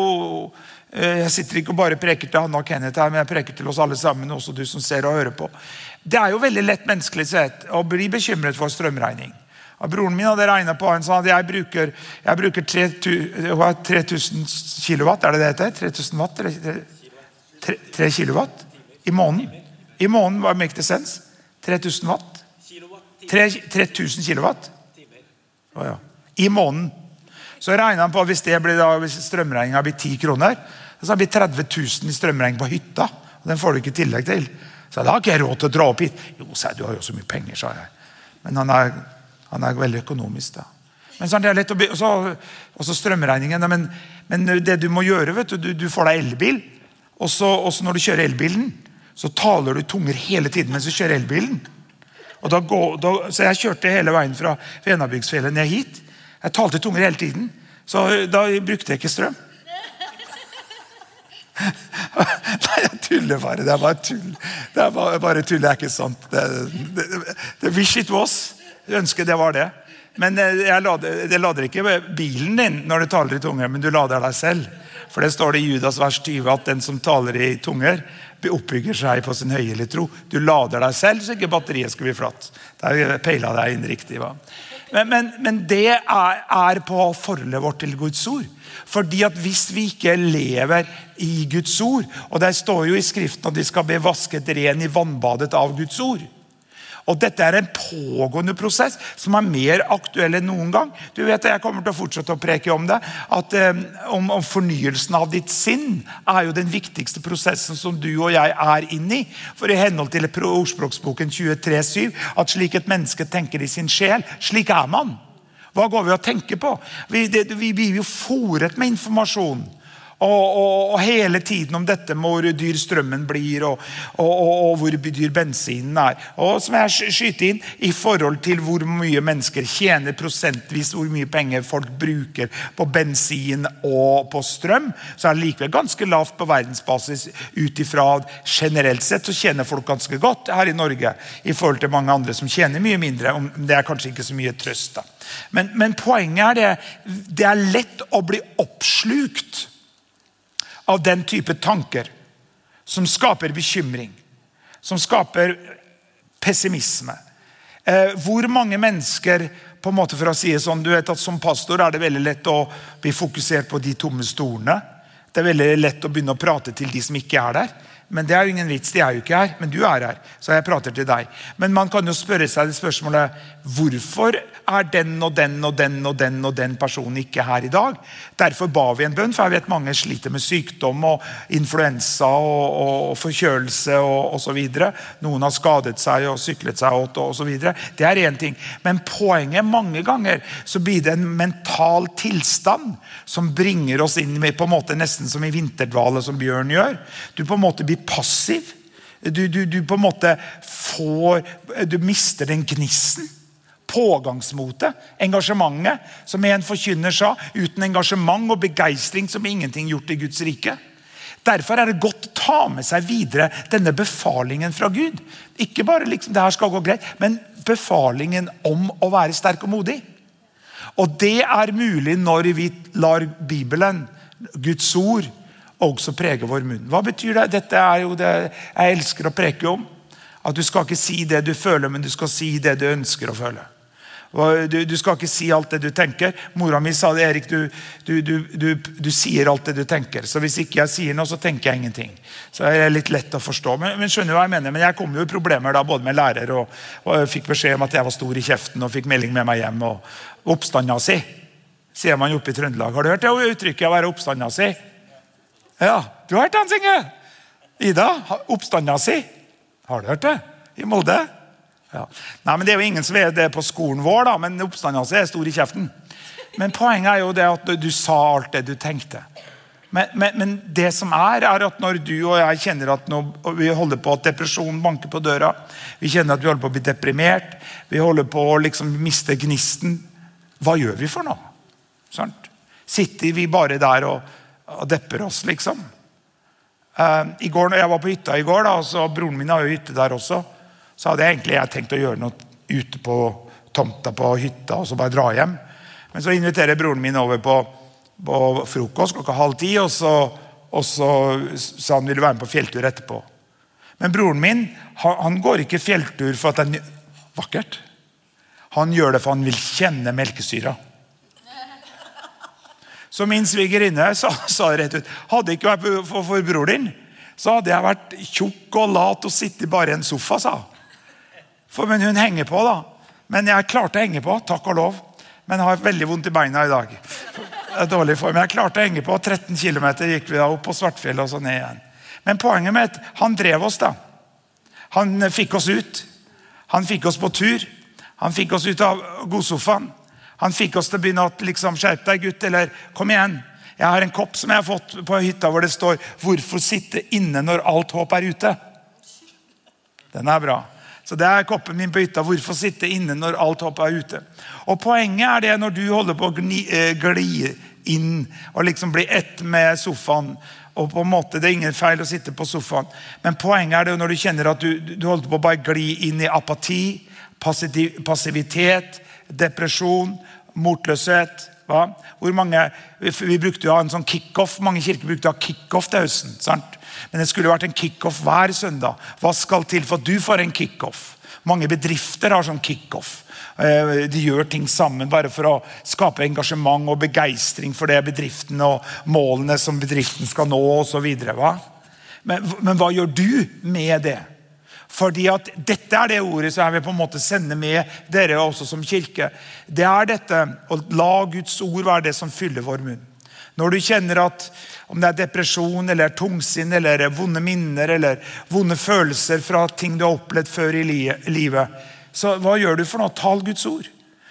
eh, Jeg sitter ikke og bare preker til Hanna og Kenneth, her, men jeg preker til oss alle sammen, også du som ser og hører på. Det er jo veldig lett menneskelig sett å bli bekymret for strømregning. Broren min hadde regna på han sa at jeg bruker, jeg bruker 3000 kilowatt, er det det heter? 3000 watt? 3, 3 kilowatt i måneden. I måneden, var make the sense? 3000 watt? 3000 kilowatt? Oh, ja. I måneden. Så regna han på hvis, det blir hvis strømregninga blir 10 kroner, så blir det 30 000 i strømregning på hytta. og Den får du ikke tillegg til. Så da har ikke jeg råd til å dra opp hit. Jo, sa jeg, du har jo så mye penger, sa jeg. Men han er han er veldig økonomisk. da. Men så er det lett å og så, og strømregningen. Men, men, det du må gjøre, vet du, du, du får deg elbil. Og så, når du kjører elbilen, så taler du tunger hele tiden mens du kjører elbilen. Og da går, da, så jeg kjørte hele veien fra Venabygdsfjellet ned hit. Jeg talte i tunger hele tiden. Så da brukte jeg ikke strøm. [LAUGHS] Nei, jeg tuller bare. Det er bare tull. Det er bare, bare tull, det er ikke sant. Det, det, det, wish it was. Jeg ønsker det var det. Men eh, jeg lader, jeg lader ikke bilen din når du taler i tunger, men du lader deg selv. For det står det i Judas vers 20 at den som taler i tunger, oppbygger seg på sin høyelige tro. Du lader deg selv, så ikke batteriet skal bli flatt. Der peila deg inn riktig. Va? Men, men, men, det er, er på forholdet vårt til Guds ord. Fordi at Hvis vi ikke lever i Guds ord Og det står jo i Skriften at de skal bli vasket ren i vannbadet av Guds ord. Og Dette er en pågående prosess som er mer aktuell enn noen gang. Du vet, Jeg kommer til å fortsette å preke om det. at eh, om, om, Fornyelsen av ditt sinn er jo den viktigste prosessen som du og jeg er inne i. For i henhold til ordspråksboken 23,7 at slik et menneske tenker i sin sjel, slik er man. Hva går vi og tenker på? Vi, det, vi blir jo fòret med informasjon. Og, og, og, hele tiden om dette med hvor dyr strømmen blir, og, og, hvor dyr bensinen er. Og som jeg skyter inn, I forhold til hvor mye mennesker tjener prosentvis, hvor mye penger folk bruker på bensin og på strøm, så er det likevel ganske lavt på verdensbasis ut ifra generelt sett så tjener folk ganske godt her i Norge i forhold til mange andre som tjener mye mindre. Det er kanskje ikke så mye trøst. da. Men, men poenget er det, det er lett å bli oppslukt av den type tanker som skaper bekymring, som skaper pessimisme. Eh, hvor mange mennesker på en måte for å si det sånn, du vet at Som pastor er det veldig lett å bli fokusert på de tomme stolene. Det er veldig lett å begynne å prate til de som ikke er der. Men det er jo ingen vits, de er jo ikke her. Men du er her, så jeg prater til deg. Men man kan jo spørre seg det spørsmålet hvorfor er den og den og den og den og den personen ikke her i dag? Derfor ba vi en bønn, for jeg vet mange sliter med sykdom og influensa og, og, og forkjølelse og osv. Noen har skadet seg og syklet seg åt osv. Det er én ting. Men poenget mange ganger så blir det en mental tilstand som bringer oss inn med på en måte nesten som i vinterdvale, som Bjørn gjør. Du på en måte blir passiv. Du, du, du, på en måte får Du mister den gnisten. Pågangsmotet, engasjementet. Som en forkynner sa, uten engasjement og begeistring som ingenting gjort i Guds rike. Derfor er det godt å ta med seg videre denne befalingen fra Gud. Ikke bare liksom, det her skal gå greit, men befalingen om å være sterk og modig. Og det er mulig når vi lar Bibelen, Guds ord, også prege vår munn. Hva betyr det? Dette er jo det jeg elsker å preke om. At du skal ikke si det du føler, men du skal si det du ønsker å føle. Du, du skal ikke si alt det du tenker. Mora mi sa det, Erik, du, du, du, sier alt det du tenker. Så hvis ikke jeg sier noe, så tenker jeg ingenting. Så det er litt lett å forstå. Men, men skjønner hva jeg mener? Men jeg kom jo i problemer da, både med lærer og, og fikk beskjed om at jeg var stor i kjeften og fikk melding med meg hjem. og Oppstanda si, sier man oppe i Trøndelag. Har du hørt det uttrykket å være oppstanda si? Ja, du har hørt den Inge? Ida, oppstanda si. Har du hørt det? I Molde? Ja. Nei, men Det er jo ingen som er det på skolen vår, da, men oppstanden si er stor i kjeften. Men poenget er jo det at du sa alt det du tenkte. Men, men, men, det som er, er at når du og jeg kjenner at nå, vi holder på at depresjonen banker på døra, vi kjenner at vi holder på å bli deprimert, vi holder på å liksom miste gnisten Hva gjør vi for noe? Sånn? Sitter vi bare der og og depper oss, liksom. Uh, i går, når Jeg var på hytta i går, da, så broren min har jo hytte der også. Så hadde jeg egentlig jeg tenkt å gjøre noe ute på tomta på hytta og så bare dra hjem. Men så inviterer broren min over på, på frokost klokka halv ti, og så, og så sa han ville være med på fjelltur etterpå. Men broren min han, han går ikke fjelltur for at det er vakkert. Han gjør det for han vil kjenne melkesyra. Så min svigerinne sa, sa rett ut hadde ikke vært for, for bror din, så hadde jeg vært tjukk og lat og sittet bare i en sofa. sa for, Men hun henger på, da. Men jeg klarte å henge på, takk og lov. Men jeg har veldig vondt i beina i dag. Det er dårlig form. Jeg klarte å henge på. 13 km gikk vi da opp på Svartfjellet og så ned igjen. Men poenget med at han drev oss, da. Han fikk oss ut. Han fikk oss på tur. Han fikk oss ut av godsofaen. Han fikk oss til å begynne å liksom, skjerpe deg, gutt. Eller kom igjen. Jeg har en kopp som jeg har fått på hytta hvor det står 'Hvorfor sitte inne når alt håp er ute'? Den er bra. Så Det er koppen min på hytta. Hvorfor sitte inne når alt hopp er ute? Og Poenget er det når du holder på å gni, eh, gli inn og liksom bli ett med sofaen. og på en måte, Det er ingen feil å sitte på sofaen, men poenget er det når du kjenner at du, du holder på å bare gli inn i apati, passivitet, depresjon, motløshet. Hva? Hvor mange, vi brukte jo en sånn kickoff, Mange kirker brukte å ha kickoff til høsten. sant? Men det skulle vært en kickoff hver søndag. Hva skal til for at du får en kickoff? Mange bedrifter har sånn kickoff. Eh, de gjør ting sammen bare for å skape engasjement og begeistring for det bedriften og målene som bedriften skal nå osv. Men, men hva gjør du med det? Fordi at Dette er det ordet som jeg vil på en måte sende med dere også som kirke. Det er dette å la Guds ord være det som fyller vår munn. Når du kjenner at om det er depresjon, eller tungsinn, eller vonde minner eller vonde følelser fra ting du har opplevd før i livet, så hva gjør du for noe? Tal Guds ord.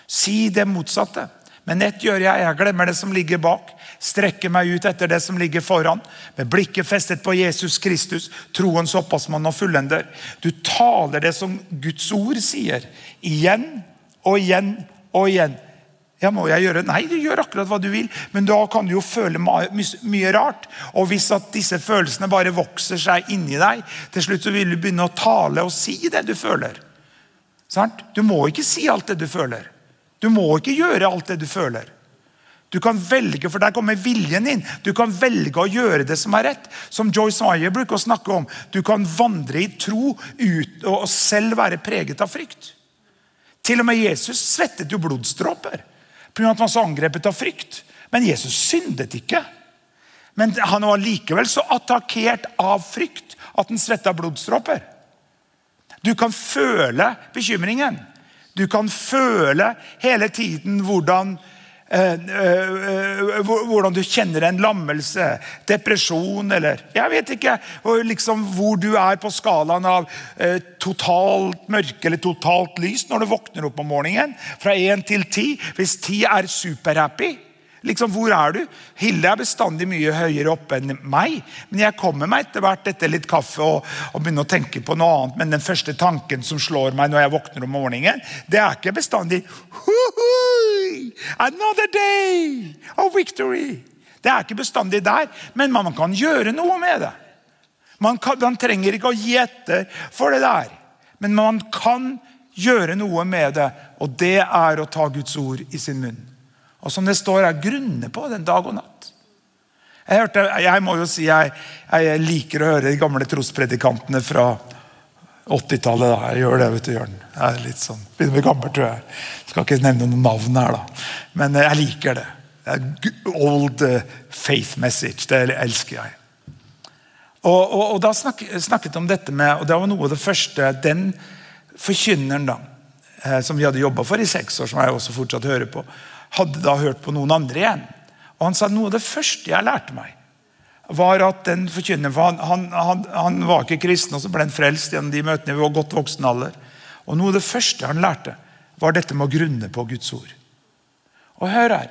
Si det motsatte. Men ett gjør jeg. Jeg glemmer det som ligger bak strekker meg ut etter det som ligger foran, med blikket festet på Jesus Kristus, troens opphavsmann og fullender. Du taler det som Guds ord sier, igjen og igjen og igjen. Ja, må jeg gjøre? Nei, du gjør akkurat hva du vil, men da kan du jo føle mye rart. Og hvis at disse følelsene bare vokser seg inni deg, til slutt så vil du begynne å tale og si det du føler. Du må ikke si alt det du føler. Du må ikke gjøre alt det du føler. Du kan velge, for Der kommer viljen inn. Du kan velge å gjøre det som er rett. Som Joyce Meyer bruker å snakke om. Du kan vandre i tro ut, og selv være preget av frykt. Til og med Jesus svettet jo blodstråper pga. at han var så angrepet av frykt. Men Jesus syndet ikke. Men han var likevel så attakkert av frykt at han svetta blodstråper. Du kan føle bekymringen. Du kan føle hele tiden hvordan hvordan du kjenner en lammelse, depresjon eller Jeg vet ikke liksom hvor du er på skalaen av totalt mørke eller totalt lys når du våkner opp om morgenen. Fra én til ti. Hvis ti er superhappy, Liksom, Hvor er du? Hilde er bestandig mye høyere oppe enn meg. Men jeg kommer meg etter hvert etter litt kaffe og, og, begynner å tenke på noe annet. Men den første tanken som slår meg når jeg våkner om morgenen, det er ikke bestandig Another day of victory. Det er ikke bestandig der, men man kan gjøre noe med det. Man, kan, man trenger ikke å gi etter for det der, men man kan gjøre noe med det. Og det er å ta Guds ord i sin munn. Og som det står her, grunne på den dag og natt. Jeg, hørte, jeg må jo si jeg, jeg, liker å høre de gamle trospredikantene fra 80-tallet. Jeg gjør det, vet du, Jørn. Jeg er litt sånn, Begynner å bli gammel, tror jeg. Skal ikke nevne noen navn her, da. Men jeg liker det. Old eh, faith message. Det elsker jeg. Og, og, og da snak, snakket om dette med, og det var noe av det første Den forkynneren da, eh, som vi hadde jobba for i seks år, som jeg også fortsatt hører på, hadde da hørt på noen andre igjen. Og Han sa noe av det første jeg lærte meg, var at den forkynneren for han, han, han, han, var ikke kristen, og så ble han frelst gjennom de møtene vi var godt voksen alder. Og Noe av det første han lærte, var dette med å grunne på Guds ord. Og hør her.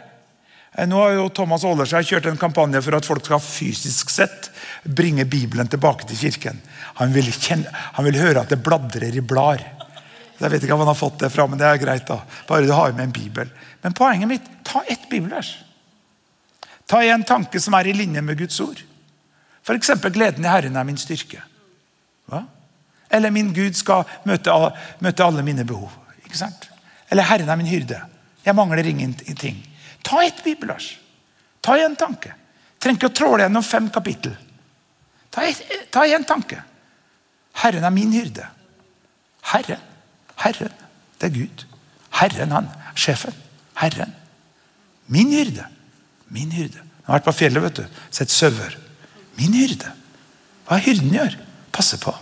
Nå har jo Thomas Aallersheim kjørt en kampanje for at folk skal fysisk sett bringe Bibelen tilbake til kirken. Han vil, kjenne, han vil høre at det bladrer i blader. Jeg vet ikke om han har fått det fra, men det er greit. da. Bare du har med en bibel. Men poenget mitt ta ett bibelvers. Ta en tanke som er i linje med Guds ord. F.eks.: Gleden i Herren er min styrke. Hva? Eller min Gud skal møte, møte alle mine behov. Ikke sant? Eller Herren er min hyrde. Jeg mangler ingenting. Ta ett bibelvers. Ta en tanke. Trenger ikke å tråle gjennom fem kapittel. Ta én tanke. Herren er min hyrde. Herren. Herren. Det er Gud. Herren, han. Sjefen. Herren. Min hyrde. Min hyrde. Han har vært på fjellet, vet du. Sett sauer. Min hyrde. Hva er hyrden gjør? Passe på.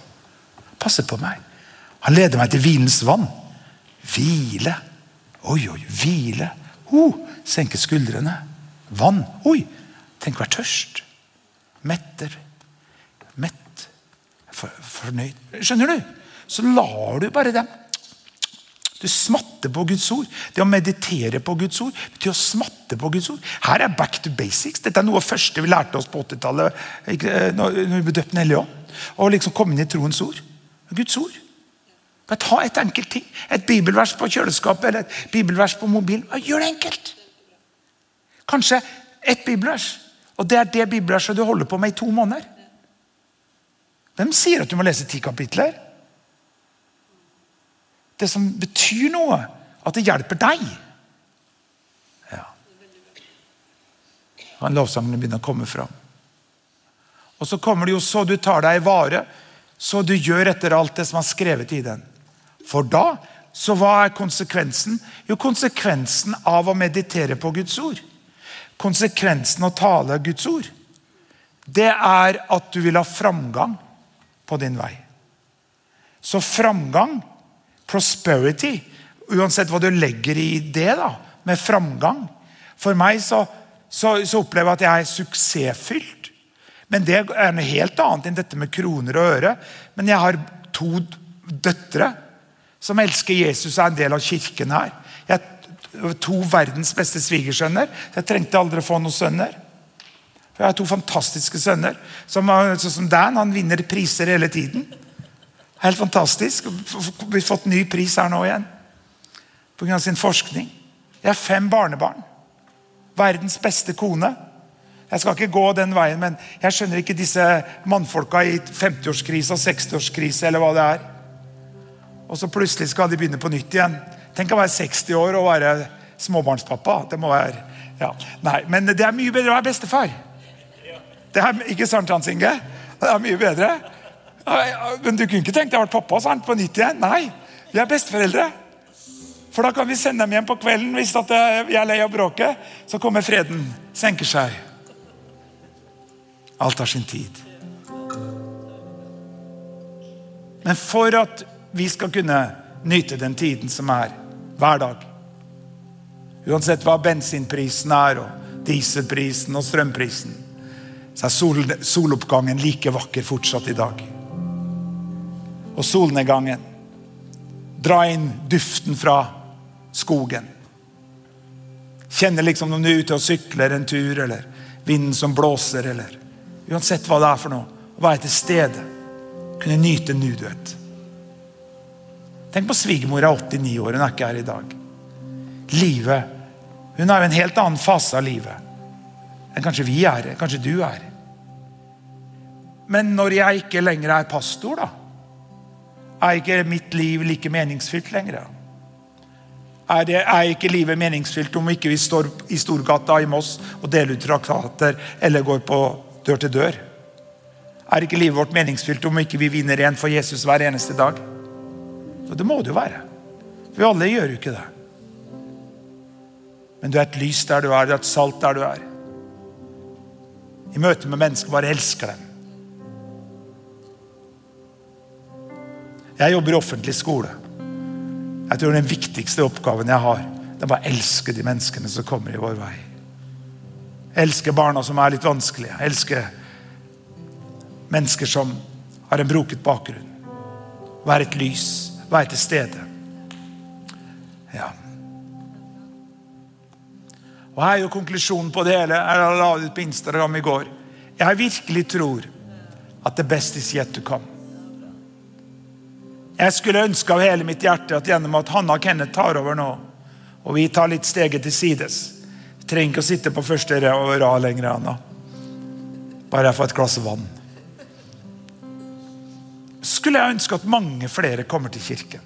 Passe på meg. Han leder meg til hvilens vann. Hvile. Oi, oi, hvile. Oh, senke skuldrene. Vann. Oi, tenk å være tørst. Metter. Mett. For, fornøyd. Skjønner du? Så lar du bare dem du smatter på Guds ord. Det å meditere på Guds ord betyr å smatte på Guds ord. Her er back to basics. Dette er noe av det første vi lærte oss på 80-tallet. Eh, når vi ble døpt Den hellige ånd. Å liksom komme inn i troens ord. Guds ord. Bare ta et enkelt ting. Et bibelvers på kjøleskapet eller et bibelvers på mobilen. Gjør det enkelt. Kanskje ett bibelvers. Og det er det bibelverset du holder på med i to måneder. Hvem sier at du må lese ti kapitler? Det som betyr noe, at det hjelper deg. Ja. Han lovsangene begynner å komme fram. Og så kommer det jo så du tar deg i vare, så du gjør etter alt det som er skrevet i den. For da, så hva er konsekvensen? Jo, konsekvensen av å meditere på Guds ord. Konsekvensen av å tale Guds ord. Det er at du vil ha framgang på din vei. Så framgang, prosperity, uansett hva du legger i det, da, med framgang For meg så, så, så opplever jeg at jeg er suksessfylt. Men det er noe helt annet enn dette med kroner og øre. Men jeg har to døtre som elsker Jesus og er en del av kirken her. Jeg har to verdens beste svigersønner. Jeg trengte aldri å få noen sønner. For Jeg har to fantastiske sønner. Som, sånn som Dan, han vinner priser hele tiden. Helt fantastisk. Vi har fått ny pris her nå igjen pga. sin forskning. Jeg har fem barnebarn. Verdens beste kone. Jeg skal ikke gå den veien, men jeg skjønner ikke disse mannfolka i 50-årskrise og 60-årskrise eller hva det er. Og så plutselig skal de begynne på nytt igjen. Tenk å være 60 år og være småbarnspappa. Det må være ja. Nei, men det er mye bedre å være bestefar. Det er, ikke sant, Hans Inge? Det er mye bedre. Men du kunne ikke tenkt deg å være pappa sant, på nytt igjen? Nei, vi er besteforeldre. For da kan vi sende dem hjem på kvelden hvis vi er lei av bråket. Så kommer freden, senker seg. Alt har sin tid. Men for at vi skal kunne nyte den tiden som er hver dag. Uansett hva bensinprisen er, og dieselprisen og strømprisen, så er sol, soloppgangen like vakker fortsatt i dag. Og solnedgangen. Dra inn duften fra skogen. Kjenne liksom om du er ute og sykler en tur, eller vinden som blåser, eller Uansett hva det er for noe. Være til stede. Kunne nyte nu, du vet. Tenk på svigermora, er 89 år, hun er ikke her i dag. Livet Hun er jo en helt annen fase av livet enn kanskje vi er, kanskje du er. Men når jeg ikke lenger er pastor, da? Er ikke mitt liv like meningsfylt lenger? Er, det, er ikke livet meningsfylt om ikke vi står i Storgata i Moss og deler ut traktater eller går på dør til dør? Er ikke livet vårt meningsfylt om ikke vi vinner en for Jesus hver eneste dag? Og det må det jo være. For alle gjør jo ikke det. Men du er et lys der du er, du er et salt der du er. I møte med mennesker, bare elsker dem. Jeg jobber i offentlig skole. Jeg tror Den viktigste oppgaven jeg har, det er bare å elske de menneskene som kommer i vår vei. Elske barna som er litt vanskelige. Elske mennesker som har en broket bakgrunn. Være et lys være til stede. Ja. Og Her er jo konklusjonen på det hele. Jeg la ut på Instagram i går. Jeg virkelig tror at det beste is yet to come. Jeg skulle ønske av hele mitt hjerte at gjennom at Hanna og Kenneth tar over nå, og vi tar litt steget til sides Vi trenger ikke å sitte på første rad lenger, Anna. Bare jeg får et glass vann skulle jeg ønske at mange flere kommer til kirken.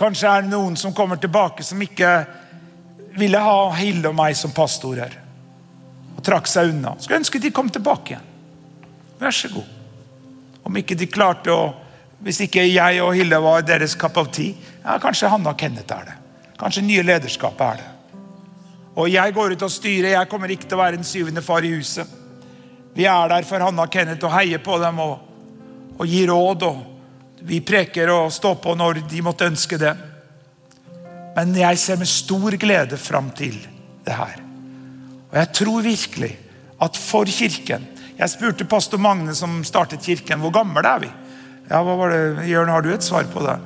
Kanskje er det noen som kommer tilbake som ikke ville ha Hilde og meg som pastorer. Og trakk seg unna. Skulle ønske de kom tilbake igjen. Vær så god. Om ikke de klarte å Hvis ikke jeg og Hilde var deres cup of tea, ja, kanskje Hanna og Kenneth er det. Kanskje nye lederskapet er det. Og jeg går ut og styrer. Jeg kommer ikke til å være en syvende far i huset. Vi er der for Hanna og Kenneth og heier på dem. og og gir råd. og Vi preker og står på når de måtte ønske det. Men jeg ser med stor glede fram til det her. Og jeg tror virkelig at for Kirken Jeg spurte pastor Magne som startet Kirken, hvor gammel er vi? Ja, hva var det? Jørn, har du et svar på det?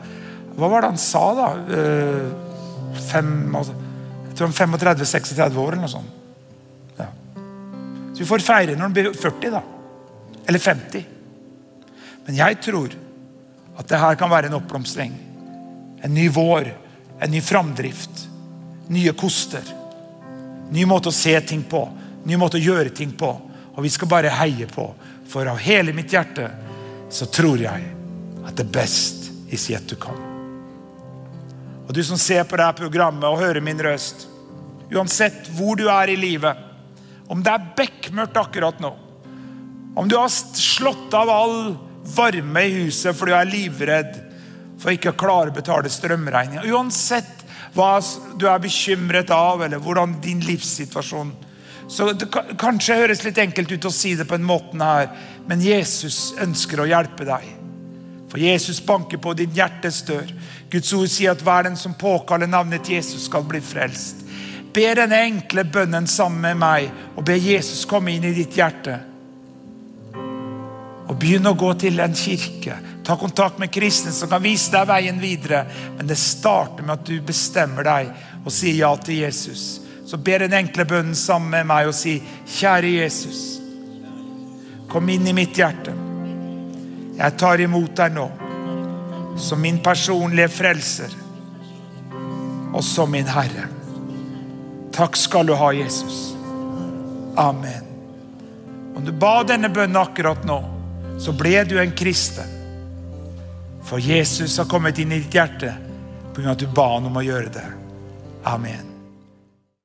Hva var det han sa, da? Uh, fem, altså, jeg tror han 35-36 år, eller noe sånt. Ja. Så vi får feire når han blir 40, da. Eller 50. Men jeg tror at det her kan være en oppblomstring En ny vår, en ny framdrift, nye koster. Ny måte å se ting på, ny måte å gjøre ting på. Og vi skal bare heie på, for av hele mitt hjerte så tror jeg at the best is yet to come. Og du som ser på dette programmet og hører min røst, uansett hvor du er i livet, om det er bekmørkt akkurat nå, om du har slått av all varme i huset fordi du er livredd for ikke å klare å betale strømregninga, uansett hva du er bekymret av, eller hvordan din livssituasjon så Det kanskje høres litt enkelt ut å si det på en måte her, men Jesus ønsker å hjelpe deg. For Jesus banker på din hjertes dør. Guds ord sier at hver den som påkaller navnet Jesus, skal bli frelst. Be denne enkle bønnen sammen med meg og be Jesus komme inn i ditt hjerte. Og begynn å gå til en kirke. Ta kontakt med kristne som kan vise deg veien videre. Men det starter med at du bestemmer deg og sier ja til Jesus. Så ber den enkle bønnen sammen med meg og si, kjære Jesus, kom inn i mitt hjerte. Jeg tar imot deg nå som min personlige frelser og som min Herre. Takk skal du ha, Jesus. Amen. Om du ba denne bønnen akkurat nå, så ble du en kristen. For Jesus har kommet inn i ditt hjerte pga. at du ba han om å gjøre det. Amen.